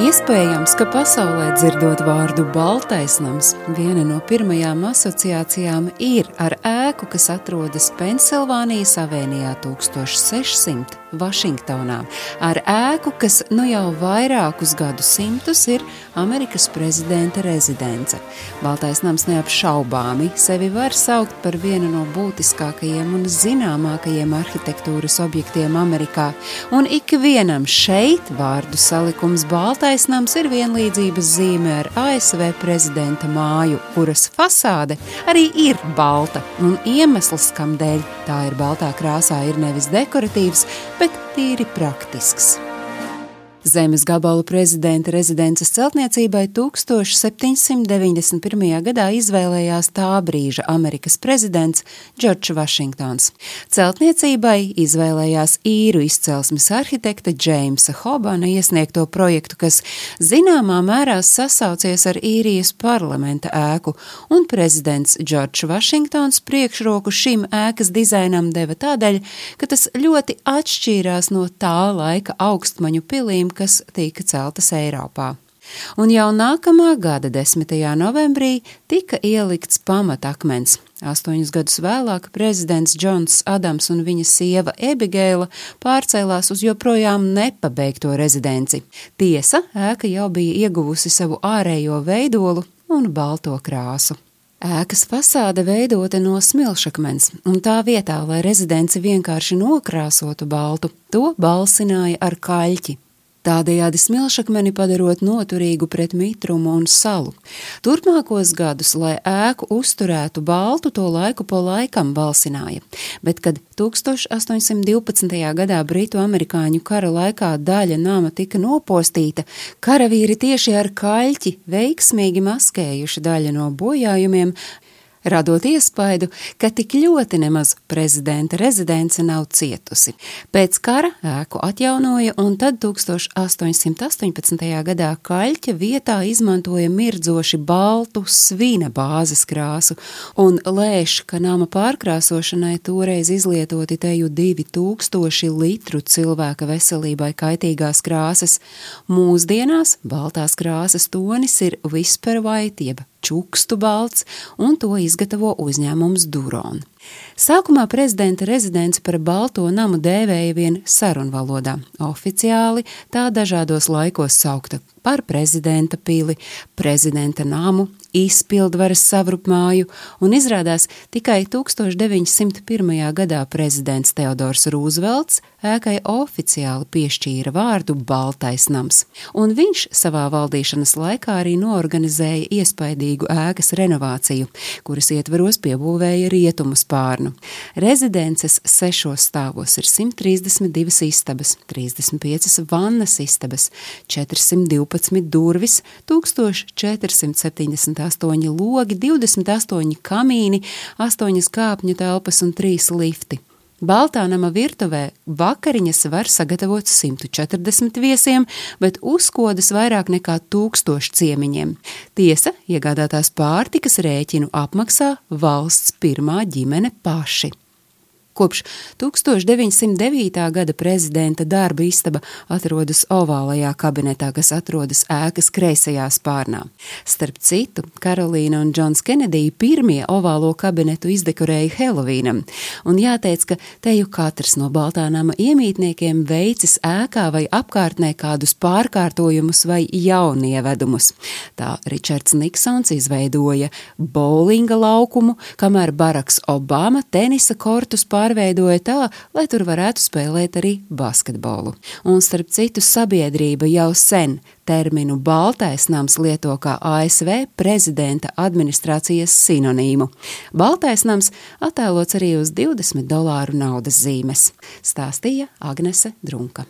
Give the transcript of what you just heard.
Iespējams, ka pasaulē dzirdot vārdu Baltais nams, viena no pirmajām asociācijām ir ar ēku, kas atrodas Pensilvānijas avēnijā 1600 Vašingtonā, ar ēku, kas nu jau vairākus gadsimtus ir Amerikas prezidenta rezidence. Baltais nams neapšaubāmi sevi var saukt par vienu no būtiskākajiem un zināmākajiem arhitektūras objektiem Amerikā, un ikvienam šeit vārdu salikums Baltais nams ir vienlīdzības zīme ar ASV prezidenta māju, kuras fasāde arī ir balta, un iemesls, kam dēļ tā ir baltā krāsā, ir nevis dekoratīvs, bet tīri praktisks. Zemes gabalu prezidenta rezidences celtniecībai 1791. gadā izvēlējās tā brīža Amerikas prezidents Džordžs Vašingtons. Celtniecībai izvēlējās īru izcelsmes arhitekta Džeimsa Hobana iesniegto projektu, kas zināmā mērā sasaucies ar īrijas parlamenta ēku, un prezidents Džordžs Vašingtons priekšroku šim ēkas dizainam deva tādēļ, ka tas ļoti atšķīrās no tā laika augstmaņu pilīm, kas tika celtas Eiropā. Un jau nākamā gada 10. novembrī tika ielikts pamatakmens. Astoņus gadus vēlāk prezidents Džons Adams un viņa sieva Ebigēla pārcēlās uz joprojām nepabeigto rezidenci. Tiesa, ēka jau bija ieguvusi savu ārējo veidolu un balto krāsu. Ēkas fasāde veidota no smilšakmens, un tā vietā, lai rezidenci vienkārši nokrāsotu baltu, to balsināja ar kaļķi, tādējādi smilšakmeni padarot noturīgu pret mitrumu un salu. Turpmākos gadus, lai ēku uzturētu baltu, to laiku po laikam balsināja, bet kad 1812. gadā Britu-Amerikāņu kara laikā daļa nama tika nopostīta, karavīri tieši ar kaļķi veiksmīgi maskējuši daļu no bojājumiem, radot iespaidu, ka tik ļoti nemaz prezidenta rezidence nav cietusi. Pēc kara ēku atjaunoja, un tad 1818. gadā kaļķa vietā izmantoja mirdzoši baltu svina bāzes krāsu, un lēš, ka nama pārkrāsošanai toreiz izlietoti teju 2000 litru cilvēka veselībai kaitīgās krāsas. Mūsdienās baltās krāsas tonis ir vispervait jeb čukstu balts, un to izgatavo uzņēmums Duron. Sākumā prezidenta rezidents par Balto namu dēvēja vien sarunvalodā. Oficiāli tā dažādos laikos saukta par prezidenta pili, prezidenta namu, izpildvaras savrupmāju, un izrādās tikai 1901. gadā prezidents Teodors Rūzvelts ēkai oficiāli piešķīra vārdu Baltais nams, un viņš savā valdīšanas laikā arī noorganizēja iespaidīgu ēkas renovāciju, kuras ietvaros piebūvēja rietumu spārnu. Rezidences sešos stāvos ir 132 istabas, 35 vannas istabas, 412 durvis, 1470 28 logi, 28 kamīni, 8 kāpņu telpas un 3 lifti. Baltā nama virtuvē vakariņas var sagatavot 140 viesiem, bet uzkodas vairāk nekā 1000 ciemiņiem. Tiesa, iegādātās pārtikas rēķinu apmaksā valsts pirmā ģimene paši. Kopš 1909. gada prezidenta darba istaba atrodas ovālajā kabinetā, kas atrodas ēkas kreisajā spārnā. Starp citu, Karolīna un Džons Kenedija pirmie ovālo kabinetu izdekorēja Helovīnam, un jāteic, ka te jau katrs no Baltānama iemītniekiem veicis ēkā vai apkārtnē kādus pārkārtojumus vai jaunievedumus. Tā Ričards Niksons izveidoja bowlinga laukumu, kamēr Baraks Obama tenisa kortus pār pārveidoja tā, lai tur varētu spēlēt arī basketbolu. Un starp citu, sabiedrība jau sen terminu Baltais nams lieto kā ASV prezidenta administrācijas sinonīmu. Baltais nams attēlots arī uz 20 dolāru naudas zīmes, stāstīja Agnese Drunka.